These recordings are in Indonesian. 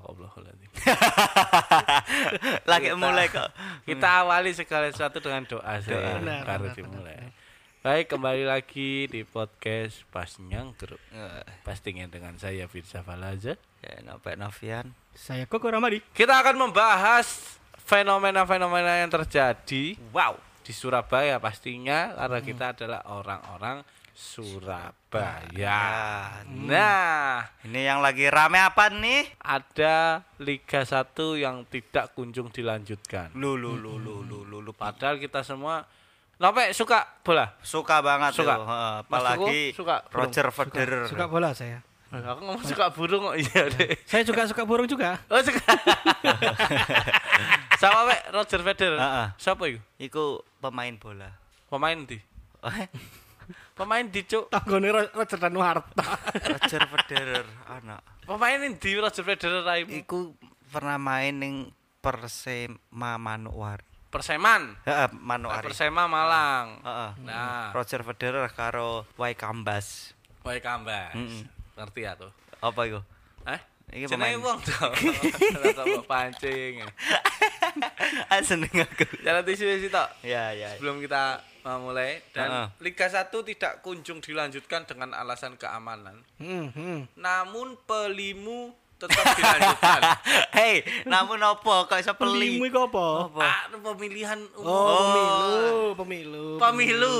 Lagi Kita- mulai kok. Kita awali segala sesuatu dengan doa sih, Benar, baru dimulai. Baik, kembali lagi di podcast Pas Nyangkruk. Eh, Pastinya dengan saya Firza Falaza. Ya, Nopek Novian. Saya Koko Ramadi. Kita akan membahas fenomena-fenomena yang terjadi Wow. di Surabaya pastinya karena kita adalah orang-orang Surabaya. Nah, Ini yang lagi rame apa nih? ada Liga 1 yang tidak kunjung dilanjutkan. Lu lu lu lu lu lu, lu. Padahal kita semua Nope suka bola. Suka banget Suka. tuh. Mas apalagi suka burung. Roger Federer. Suka bola saya. Aku ngomong suka burung kok iya deh. Saya juga suka burung juga. Oh suka. Sama Pak Roger Federer. Heeh. Siapa itu? Iku pemain bola. Pemain di. Pemain di cuk. Tanggone Ro- Roger Danuarta. Roger Federer anak. Pemain di Roger Federer raimu. Iku pernah main ning Persema Manokwari. Perseman. Heeh, Manokwari. Persema Malang. Heeh. Nah, Roger Federer karo Waikambas. Boy Kambas. Mm-mm. Ngerti ya tuh. Apa iku? Eh? Iki Jenenge pemain. wong to. Mbok pancing. Ah seneng aku. Jalan tisu sih tok. Ya ya. Sebelum kita uh, mulai dan Heeh. Liga 1 tidak kunjung dilanjutkan dengan alasan keamanan. Hmm, hmm. Namun pelimu tetap dilanjutkan. Hei, namun apa kok iso peli? Pelimu iku apa? ah, pemilihan umum. Oh, pemilu, pemilu. Pemilu.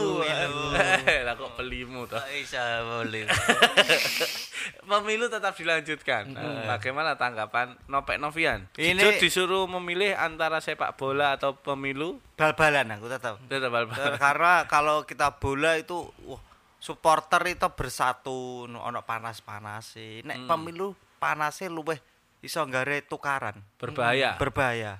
Lah kok pelimu toh. Kok iso peli? Pemilu tetap dilanjutkan. Nah, Bagaimana tanggapan Nopek Novian? Ini- Ini disuruh memilih antara sepak bola atau pemilu. Bal-balan aku tetap. Tetap bal-balan. Karena kalau kita bola itu wah, supporter itu bersatu no- ono panas-panas sih. Nek pemilu panasnya luweh iso nggare tukaran. Berbahaya. Berbahaya.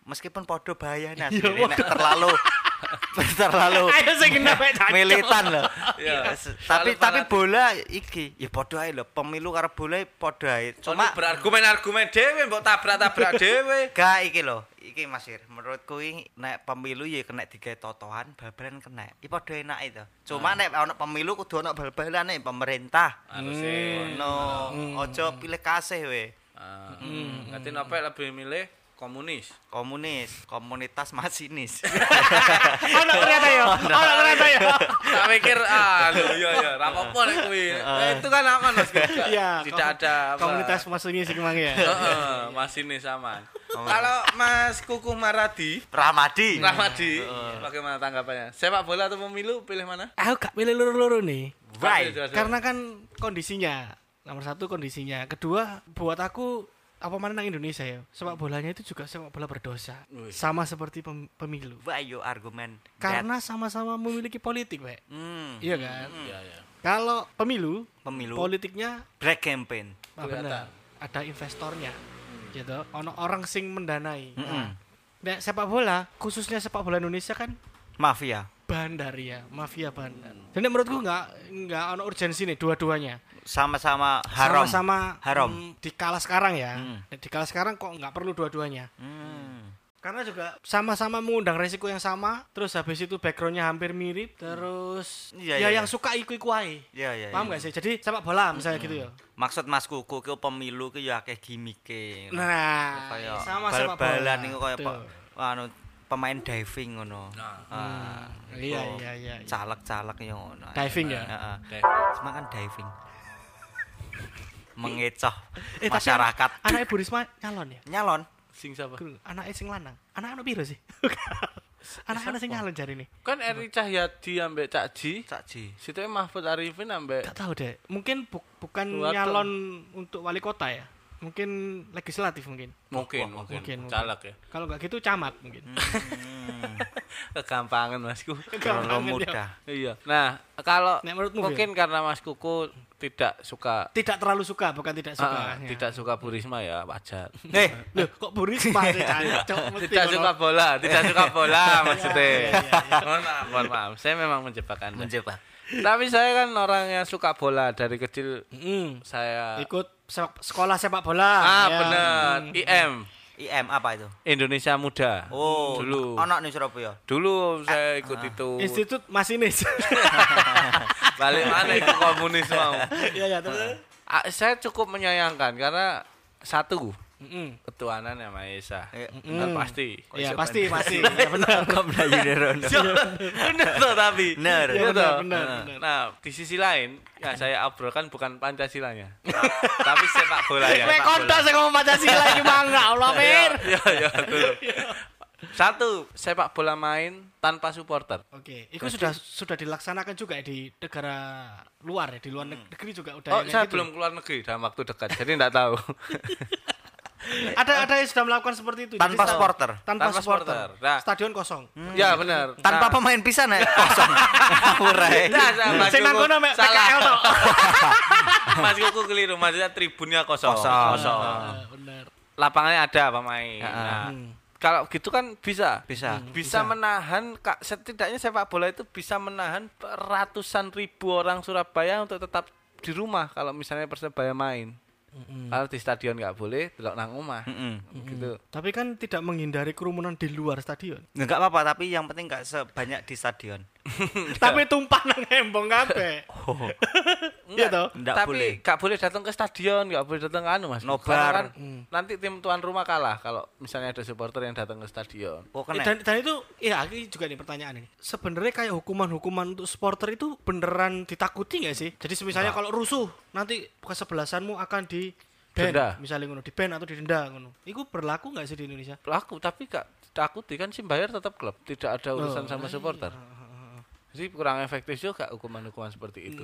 Meskipun podo bahaya nek terlalu terlalu militan loh. Iya. tapi tapi bola iki ya podo ae lho. Pemilu karo bola podo ae. Cuma berargumen-argumen dhewe mbok tabrak-tabrak dhewe. Gak iki lho, iki Mas Ir. Menurutku nek pemilu ya kena digawe totohan, bal-balan kena. Iki padha enak itu. Cuma nek ono pemilu kudu ono bal-balan nih pemerintah. Anu sih. No, ojo pilih kasih we. Ah. Nanti Nopek lebih milih komunis. Komunis, komunitas masinis. Ono ternyata ya. Ono ternyata ya. Tak pikir ah lho iya ya, ra apa-apa nek kuwi. Itu kan aman Mas. Tidak- Iya. Tidak ada apa. komunitas masunya sih kemang ya. Heeh, masinis aman. Kalau Mas Kuku Maradi, Ramadi. Ramadi, bagaimana tanggapannya? Sepak bola atau pemilu pilih mana? Aku gak pilih loro-loro nih. Why? Coba. Karena kan kondisinya. Nomor satu kondisinya. Kedua, buat aku apa mana nang Indonesia ya? Sepak bolanya itu juga sepak bola berdosa. Wih. sama seperti pem- pemilu. Wah, yo argumen. karena sama-sama memiliki politik Pak. Hmm, iya kan? Iya, iya. kalau pemilu pemilu. politiknya black campaign. ah, benar ada investornya. Gitu. Ono orang sing mendanai. Mm-mm. nah, nek sepak bola khususnya sepak bola Indonesia kan Mafia. bandar ya mafia bandar. Jadi menurutku nggak nggak ono urgensi nih dua-duanya Sama-sama haram. sama-sama Haram. mm, di kala sekarang ya Hmm. di kala sekarang kok nggak perlu dua-duanya Hmm. karena juga sama-sama mengundang resiko yang sama terus habis itu backgroundnya hampir mirip terus Iya, ya iya, yang iya. suka iku-iku ae Iya, iya. paham iya. nggak sih jadi sepak bola misalnya gitu ya Maksud Mas Kuku ki pemilu ki ya akeh gimike. nah Kayak sama sepak bola bal-balan niku kaya anu pemain diving ngono. Nah. Ah, iya iya iya iya. Caleg-caleg ya ngono. Diving ya? Heeh. Cuma kan diving. Mengecoh eh masyarakat. anak, anaknya Bu Risma nyalon ya Nyalon. Sing siapa? Anaknya sing lanang anak anak piro sih anak anak sing nyalon jari nih Kan Eri Cahyadi ambek Cak Ji. Cak Ji. Situ Mahfud Arifin ambek gak tahu deh mungkin bu- bukan Waduh. nyalon untuk wali kota ya mungkin legislatif mungkin mungkin, Wah, mungkin, mungkin, mungkin. caleg ya. kalau nggak gitu camat mungkin Hmm. Kegampangan Masku. Terlalu Gampang, mudah. iya. Nah, kalau Nek mungkin karena Mas Kuku tidak suka tidak terlalu suka bukan tidak suka Ah, Ya. tidak suka Bu Risma ya wajar. Eh, Loh, kok Bu Risma sih Cok? Mesti tidak suka bola, tidak suka bola maksudnya. Iya, iya, iya. Mohon maaf, mohon maaf. Saya memang menjebak Anda. menjebak. Tapi saya kan orang yang suka bola dari kecil. Mm. Saya ikut sepak- sekolah sepak bola ah ya. benar Mm. IM IM apa itu? Indonesia Muda. Oh, dulu. Anak nih Surabaya. Dulu saya ikut itu. Institut Masinis Balik mana itu komunis mau. iya ya terus Ah, saya cukup menyayangkan karena satu Mm-mm. ketuanan ya Maesa. Eh, Kan pasti. Ya pasti pasti. Ya benar. Tuh tapi. Iya Ya, benar, benar, Nah, benar. Nah, di sisi lain, ya saya obrolkan bukan Pancasilanya. tapi sepak bola ya. Kowe bola. sing ngomong Pancasila iki mangga Allah Mir. Iya, iya, betul. Satu, sepak bola main tanpa supporter. Oke, itu sudah sudah dilaksanakan juga ya di negara luar ya, di luar negeri juga udah Oh, saya gitu. belum keluar negeri dalam waktu dekat, jadi enggak tahu. Ada ada yang sudah melakukan seperti itu. Tanpa Jadi, supporter. Tanpa, Tanpa supporter. supporter. Nah. Stadion kosong. Ya, benar. Tanpa Nah, pemain pisan ya kosong. Urai. Nah, nah, Mas Sing nang Kuku kono mek salah. PKL. Mas Kuku keliru, maksudnya tribunnya kosong. Kosong. Ah, Benar. Lapangannya ada pemain. Nah, Hmm. Kalau gitu kan bisa. Bisa. bisa menahan kak setidaknya sepak bola itu bisa menahan ratusan ribu orang Surabaya untuk tetap di rumah kalau misalnya persebaya main kalau di stadion nggak boleh delok nang omah Mm-mm. gitu Tapi kan tidak menghindari kerumunan di luar stadion. Enggak apa-apa, tapi yang penting enggak sebanyak di stadion. Tapi tumpah nang embong kabeh. Iya toh? Nggak tapi boleh. nggak boleh datang ke stadion nggak boleh datang ke anu mas Nobar. Kan Hmm. nanti tim tuan rumah kalah kalau misalnya ada supporter yang datang ke stadion Oh, Eh, kena. Dan, dan itu ya ini juga nih pertanyaan ini. Sebenarnya kayak hukuman-hukuman untuk supporter itu beneran ditakuti nggak sih? Jadi misalnya kalau rusuh nanti kesebelasanmu akan di ban, Denda. misalnya ngono, di ban atau didenda ngono. Itu berlaku nggak sih di Indonesia? pelaku tapi nggak takuti kan sih bayar tetap klub tidak ada urusan sama supporter jadi kurang efektif juga hukuman-hukuman seperti itu.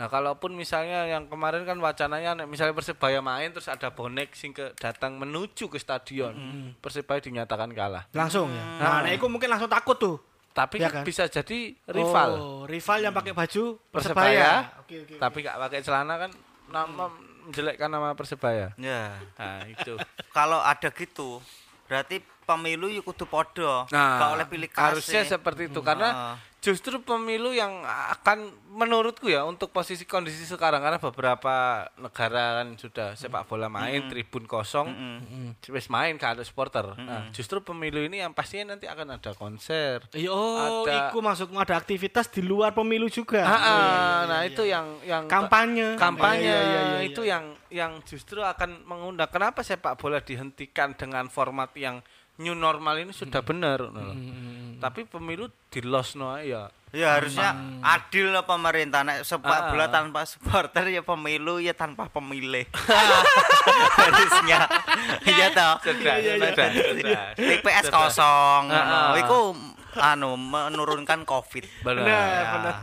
Nah, kalaupun misalnya yang kemarin kan wacananya misalnya Persebaya main terus ada bonek sing ke datang menuju ke stadion, Persebaya dinyatakan kalah. Langsung ya. Nah, nah itu mungkin langsung takut tuh. Tapi Iya kan bisa jadi rival Oh, rival yang pakai baju Persebaya, Persebaya. Oke, oke. tapi nggak pakai celana kan nama menjelekkan nama Persebaya. Ya. Nah, itu. Kalau ada gitu, berarti pemilu yuk kudu podo. Nah, Gak oleh pilih kasih. harusnya seperti itu karena Ah. justru pemilu yang akan menurutku ya untuk posisi kondisi sekarang karena beberapa negara kan sudah sepak bola main tribun kosong wis main kan ada supporter nah justru pemilu ini yang pastinya nanti akan ada konser Iya, oh, Ada- iku maksudmu ada aktivitas di luar pemilu juga. Ah, ah, Iya, iya, nah iya, itu iya. yang yang kampanye. kampanye Iya, iya, iya, itu iya. yang yang justru akan mengundang kenapa sepak bola dihentikan dengan format yang new normal ini sudah benar nah. tapi pemilu di loss no ya Ya harusnya adil lah pemerintah nek sepak Ah. bola tanpa supporter ya pemilu ya tanpa pemilih. harusnya. Iya toh. sudah iya, iya. sudah TPS kosong. Ah, ah. Iku anu menurunkan Covid. benar Benar, Ya. benar.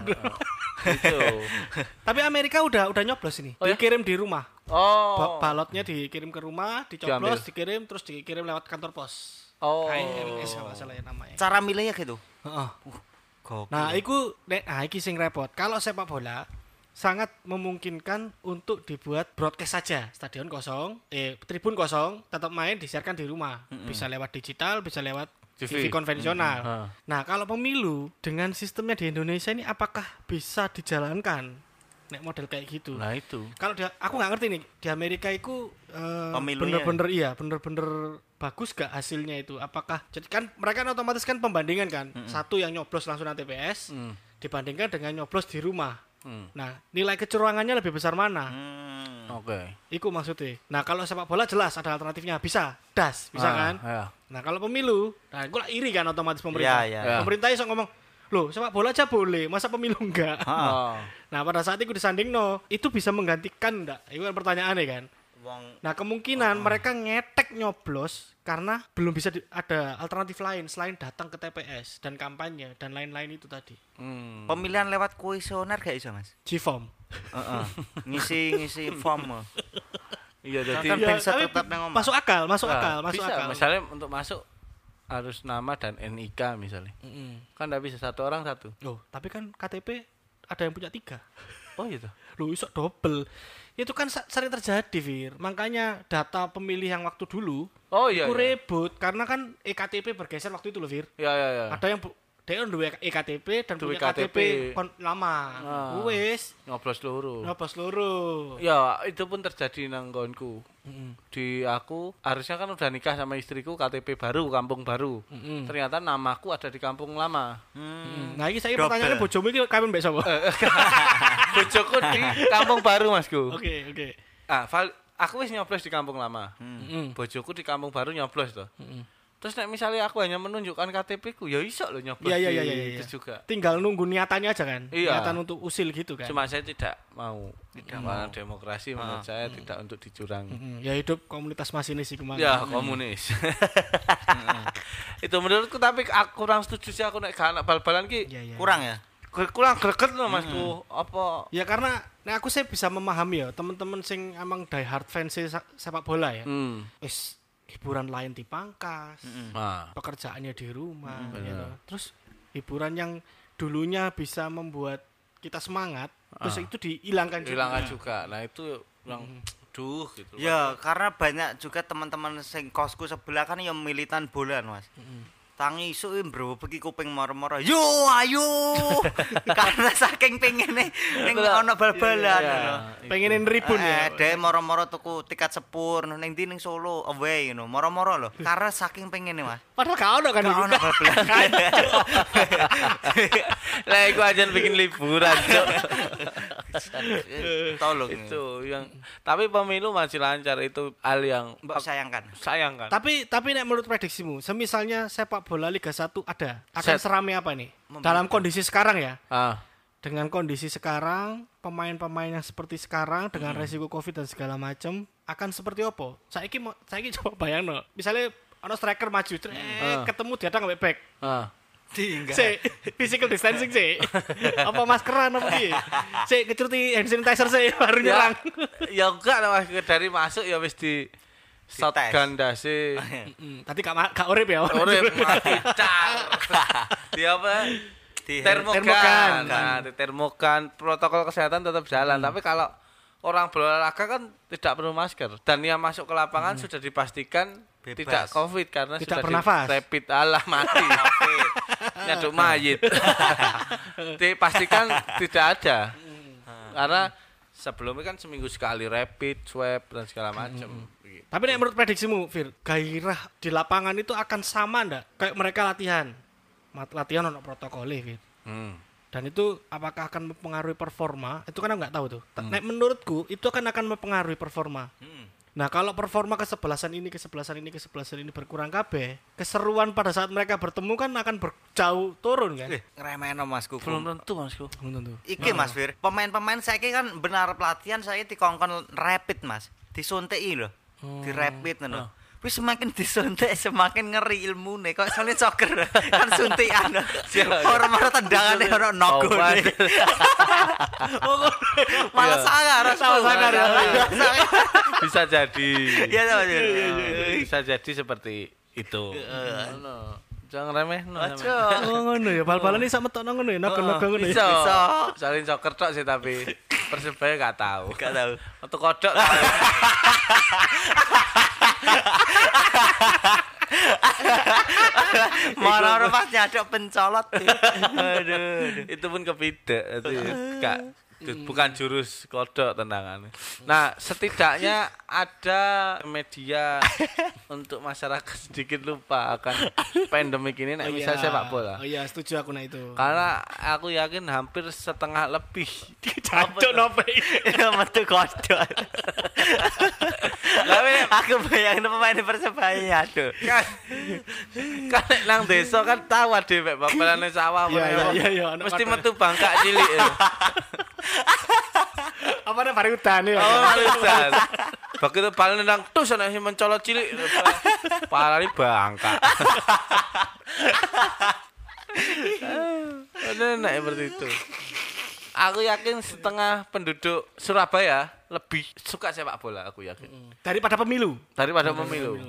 itu Tapi Amerika udah udah nyoblos ini. Oh, ya? dikirim di rumah. Ba- oh balotnya dikirim ke rumah, Diambil. dicoblos, dikirim terus dikirim lewat kantor pos. oh KMS kalau salah ya namanya. Cara milihnya gitu. Heeh. Gokil. Nah, iku nek nah iki sing repot. Kalau sepak bola sangat memungkinkan untuk dibuat broadcast saja. Stadion kosong, eh tribun kosong, tetap main disiarkan di rumah. Bisa lewat digital, bisa lewat TV. TV, konvensional. Mm-mm. Nah, kalau pemilu dengan sistemnya di Indonesia ini apakah bisa dijalankan? Nek model kayak gitu. nah itu Kalau dia, aku nggak ngerti nih di Amerika itu eh, Pemilunya. bener-bener iya, bener-bener bagus gak hasilnya itu? Apakah jadi kan mereka kan otomatis kan pembandingan kan, satu yang nyoblos langsung nang TPS Hmm. dibandingkan dengan nyoblos di rumah. Hmm. Nah, nilai kecurangannya lebih besar mana? Hmm. oke Iku maksudnya. Nah, kalau sepak bola jelas ada alternatifnya, bisa das, bisa Ah, kan? ya. Nah, kalau pemilu, nah gue iri kan otomatis pemerintah. Ya, ya. Ya. Pemerintah iso ngomong, loh sepak bola aja boleh, masa pemilu enggak? Oh. Nah pada saat itu disanding no, itu bisa menggantikan enggak? Itu kan pertanyaannya kan. Wong Nah kemungkinan mereka ngetek nyoblos karena belum bisa di- ada alternatif lain selain datang ke TPS dan kampanye dan lain-lain itu tadi. Hmm. pemilihan lewat kuesioner gak iso, Mas? G-form. Heeh. Ngisi ngisi form. iya Kan jadi ben Ya, tapi tetap masuk akal, masuk Nah, akal, masuk bisa akal. misalnya untuk masuk harus nama dan NIK misalnya Mm-mm. kan tidak bisa satu orang satu Loh, tapi kan KTP ada yang punya tiga. oh gitu Loh, iso double. Itu kan sering terjadi, Fir. Makanya data pemilih yang waktu dulu oh iya itu iya. ribut karena kan EKTP bergeser waktu itu loh, Fir. ya ya ya ada yang dia kan dua EKTP dan Duwe punya KTP, lama Ah. wis ngoblos seluruh nyoba seluruh ya itu pun terjadi nang nggonku di aku harusnya kan udah nikah sama istriku KTP baru kampung baru Mm-mm. ternyata namaku ada di kampung lama Hmm. nah ini saya Double. pertanyaannya bojomu ini kawin mbak sapa bojoku di kampung baru masku oke oke ah val- aku wis nyoblos di kampung lama. Mm. Bojoku di kampung baru nyoblos tuh. Mm. Terus nek misalnya aku hanya menunjukkan KTP ku, ya iso loh nyoblos. Iya, iya, iya, iya, iya. itu juga. Tinggal nunggu niatannya aja kan. Iya. Niatan untuk usil gitu kan. Cuma saya tidak mau. Tidak mau demokrasi menurut saya tidak untuk dicurangi. Mm, ya hidup komunitas masinis sih kemarin. Ya komunis. itu menurutku tapi aku kurang setuju sih aku nek gak anak bal-balan ki Iya, iya. Kurang ya? Kurang greget loh masku apa Ya karena nah aku sih bisa memahami ya teman-teman sing emang die hard fans se- sepak bola ya. hmm. Wis hiburan lain dipangkas, nah pekerjaannya di rumah gitu. Terus hiburan yang dulunya bisa membuat kita semangat, terus itu dihilangkan juga. hilangkan juga. Nah itu yang duh gitu. Ya, karena banyak juga teman-teman sing kosku sebelah kan yang militan bola, Mas. Tangi isu bro, pergi kuping moro-moro. Yo, ayo. karena saking pengene ning ana bal-balan. Iya. ngono. Pengenin ribun ya. Eh, moro-moro tuku tiket sepur ning ndi ning Solo away ngono. Moro-moro lho. Karena saking pengene, Mas. Padahal gak ono kan ono bal-balan. lah iku aja bikin liburan Cok. Tolong. itu yang tapi pemilu masih lancar itu hal yang Mbok sayangkan. sayang kan Tapi tapi nek menurut prediksimu, semisalnya sepak bola Liga 1 ada, akan Set. serame apa nih? Dalam kondisi sekarang ya. ah Dengan kondisi sekarang, pemain-pemain yang seperti sekarang dengan resiko Covid dan segala macam akan seperti apa? Saiki mau saiki coba bayangno. Misalnya ono striker maju, Ah. ketemu dia ngambil back. ah Tinggal. Si, physical distancing sih. apa maskeran apa piye? Si kecuti hand sanitizer sih baru ya nyerang. ya enggak lah Mas. dari masuk ya wis di shotgun dasi Mm, Tadi gak gak urip ya. Urip mati car. Di apa? Di termogan. termogan. Nah, di termogan protokol kesehatan tetap jalan, Hmm. tapi kalau orang berolahraga kan tidak perlu masker dan yang masuk ke lapangan sudah dipastikan Bebas. tidak covid karena Hmm. Tidak sudah bernafas. di rapid Allah mati nyaduk mayit dipastikan tidak ada karena sebelumnya kan seminggu sekali rapid swab dan segala macam Begitu. Tapi nek menurut prediksimu, Fir, gairah di lapangan itu akan sama ndak kayak mereka latihan? Latihan ono protokolnya, Fir. Hmm. Dan itu apakah akan mempengaruhi performa? Itu kan aku nggak tahu tuh. Ta- Nek menurutku itu akan akan mempengaruhi performa. Nah, kalau performa kesebelasan ini, kesebelasan ini, kesebelasan ini berkurang kabeh, keseruan pada saat mereka bertemu kan akan berjauh turun kan? ngremehno Mas Kuku. belum tentu masku Belum tentu. Iki Mas Fir, pemain-pemain saiki kan benar pelatihan saya dikongkon rapid Mas. Disuntik lho. Di rapid ngono. Wis semakin disuntik semakin ngeri ilmune. Kok soalnya soccer kan suntikan. Orang-orang tendangane ora nogo. Obat. Malah Iya. sangar. Sangar, ya. bisa jadi Iya. Fir. bisa jadi seperti itu. Jangan remeh no Ojo. Oh ngono ya, bal-balan ini sama metokno ngono ya, naga-naga ngono ya. bisa salin soccer tok sih tapi persebaya gak tahu Gak tahu. untuk kodok Marah pas nyadok pencolot. Aduh. itu pun kepidak itu gak bukan jurus kodok tendangannya. Nah, setidaknya ada media untuk masyarakat sedikit lupa akan pandemik ini nek Oh bisa iya. sepak bola. Oh iya, setuju aku nah itu. Karena aku yakin hampir setengah lebih Cacok nopo Metu kodok. Tapi Aku bayangin pemain Persebaya aduh. kan kan nang desa kan tahu dhewe bapelane sawah Iya, iya, iya, iya, Mesti metu bangkak cilik. ya. Apa nih pari udan ya? Oh, Ustaz. Begitu bal nendang tus ana sing mencolot cilik. Parani bangkak. Ada enak seperti itu. Aku yakin setengah penduduk Surabaya lebih suka sepak bola, aku yakin. Daripada pemilu. daripada pemilu.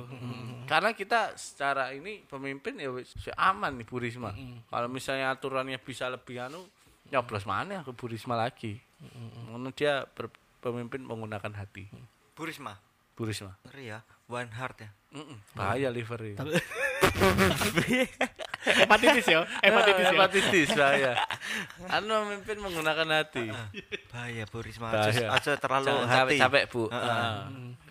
Karena kita secara ini pemimpin ya aman nih Bu Risma. Kalau misalnya aturannya bisa lebih anu, nyoblos mana ke Bu Risma lagi. Ngono dia ber- pemimpin menggunakan hati. Burisma. Bu Risma. Ngeri ya. One heart ya. Mm-mm, Bahaya liver ini. Hepatitis ya, hepatitis ya. Hepatitis bahaya. Anu memimpin menggunakan hati. Bahaya Burisma. Bahaya. Aja, terlalu Jangan hati. capek-capek, Bu. Heeh. Ah,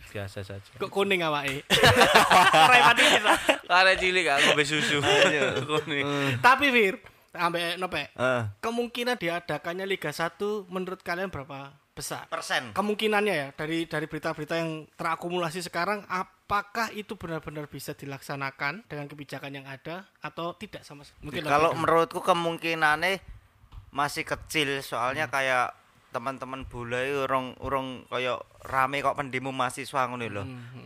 Biasa saja. Kok kuning awake? Lah. Karena cilik gak ngombe susu. Kuning. Tapi Fir, ambek nope. Heeh. Kemungkinan diadakannya Liga 1 menurut kalian berapa besar. Persen. Kemungkinannya ya dari dari berita-berita yang terakumulasi sekarang apakah itu benar-benar bisa dilaksanakan dengan kebijakan yang ada atau tidak sama sekali? Mungkin Kalau lebih- menurutku kemungkinannya masih kecil soalnya kayak teman-teman bola itu urung urung kayak rame kok pendemo mahasiswa ngono lho.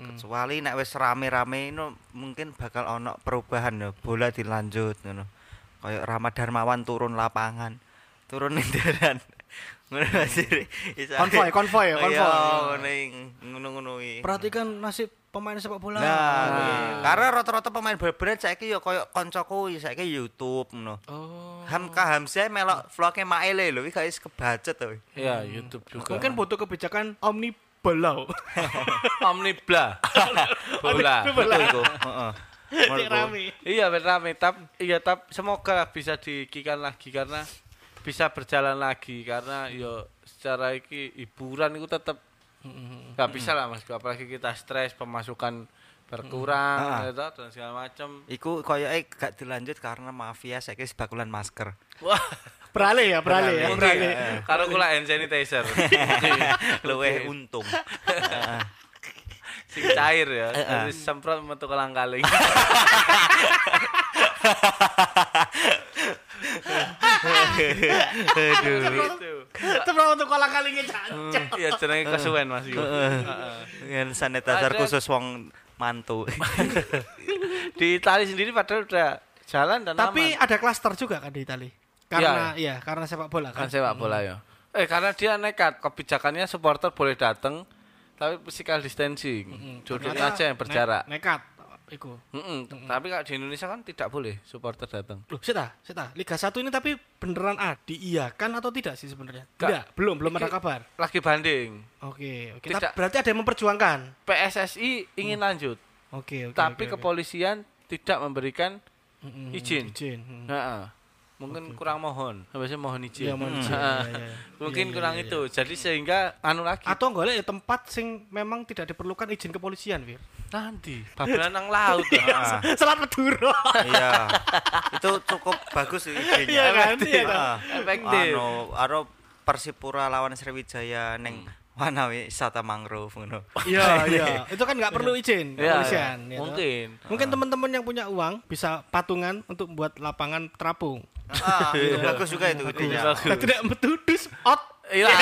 Kecuali nek wis rame-rame itu mungkin bakal ono perubahan ya, bola dilanjut ngono. Kayak Rama Darmawan turun lapangan, turun indaran. Ngono Konvoy, konvoy ya, Iya, konvoy. ngono iki. perhatikan nasib pemain sepak bola. Nah, karena rata-rata pemain bal-balan saiki ya koyo kancaku saiki YouTube ngono. Oh. Hamka Hamzah melok vlognya Maele lho, iki guys kebacet to. Iya, YouTube juga. Mungkin butuh kebijakan omni belau. omnibla. Bola. Betul iku. Heeh. Menurutku. rame. Iya, rame. Tap, iya, tap semoga bisa dikikan lagi karena bisa berjalan lagi karena yo secara iki hiburan itu tetap nggak bisa lah mas apalagi kita stres pemasukan berkurang Ah. gitu, dan segala macam Iku koyoke gak dilanjut karena mafia saiki bakulan masker. wah. Beralih ya, beralih ya, mungkin beralih. karo kula hand sanitizer. Luweh untung. sing cair ya jadi semprot metu kelang kaling. Aduh. Terus untuk kolang kalingnya jancok. Iya jenenge kesuwen Mas Yu. Dengan sanitizer khusus wong mantu. Di Itali sendiri padahal udah jalan dan Tapi aman. ada klaster juga kan di Itali. Karena iya, karena sepak bola kan kan. sepak bola ya. Eh karena dia nekat kebijakannya supporter boleh datang tapi physical distancing. Ternyata aja yang berjarak. ne- nekat iku. Mm-mm. Tapi kalau di Indonesia kan tidak boleh supporter datang. Loh, sita, sita. Liga 1 ini tapi beneran ada diiyakan atau tidak sih sebenarnya? Tidak, belum, belum ada kabar. Lagi banding. Oke, oke. Tidak. Tapi Berarti ada yang memperjuangkan. PSSI ingin lanjut, Oke, oke. tapi oke, oke. kepolisian tidak memberikan Mm-mm, izin. Izin. mm. Nah, mungkin kurang mohon. Habisnya mohon izin. Iya, mohon izin, Nah, iya, iya. Mungkin Iya, iya, kurang iya, itu. Jadi sehingga anu lagi Atau golek ya tempat sing memang tidak diperlukan izin kepolisian, Wir. Nanti babelan nang laut. Ah, Selat Madura. Iya. Itu cukup bagus sih idenya. Iya kan? Iya kan? Ah. Efektif. Anu, aro Persipura lawan Sriwijaya ning mana wisata mangrove ngono. Iya, iya. Itu kan nggak perlu izin Iya, kepolisian. iya. ya toh. Mungkin. Mungkin teman-teman yang punya uang bisa patungan untuk buat lapangan terapung. Ah, itu bagus juga itu idenya. Tidak betudus out. Hilang.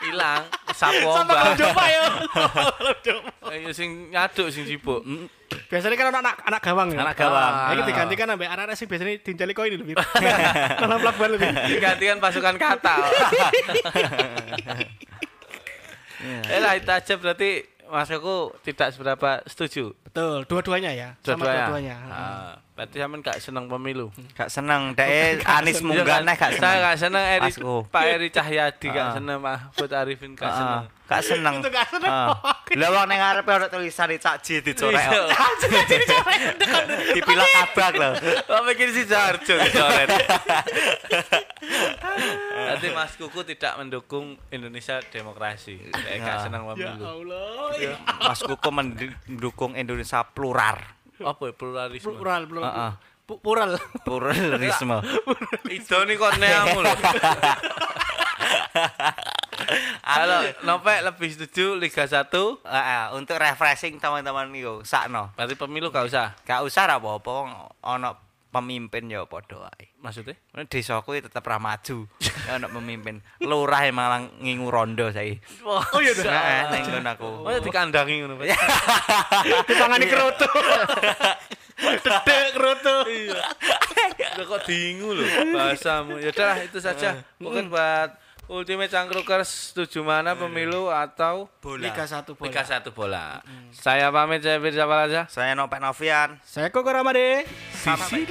Hilang. Sama ombak. kalau coba ya. Ayo sing nyaduk sing sibuk. Biasanya kan anak anak gawang ya. Anak gawang. Nah, ini digantikan sampai anak-anak sing biasanya dincali koin lebih. Tanam pelabuhan lebih. Digantikan pasukan kata. Eh lah itu aja berarti Mas aku tidak seberapa setuju. Betul, dua-duanya ya. Sama Dua-duanya. dua-duanya. Ah, berarti sampean gak seneng pemilu. Gak seneng dek Anis munggah nek gak Saya seneng. gak seneng Eri, Masku. Pak Eri Cahyadi gak Ah. seneng Mahfud Arifin gak Ah, seneng. Gak seneng. Itu gak seneng. Ah. Lah wong ning arepe ana tulisan Cak J dicorek. Iya. Dipilak kabak lho. Kok mikir si Jarjo dicoret. Berarti Mas Kuku tidak mendukung Indonesia demokrasi. Saya gak Ya. seneng Ya pemilu. Allah. Mas Kuku mendukung Indonesia plural. Apa ya pluralisme? Plural, plural. Heeh. Pu- Plural. Pluralisme. Itu nih korneamu loh. Kalau Nopek lebih setuju Liga 1, Heeh, untuk refreshing teman-teman iku sakno. berarti pemilu gak usah. Gak usah ra apa-apa ana pemimpin ya padha wae. Maksudnya? Mana desaku ya tetep ra maju. Ya ana pemimpin. Lurah yang malah ngingu rondo saiki. Oh iya Heeh, ning ngono aku. Oh ya dikandangi ngono. Ditangani kerutu. Dedek kerutu. Udah kok dingu loh bahasamu. Ya udah itu saja. Mungkin buat Ultimate Cangkrukers setuju mana pemilu atau Liga 1 bola. Liga 1 bola. Saya pamit saya Firza Palaja. Saya Nopek Novian. Saya Koko Ramade. Sisi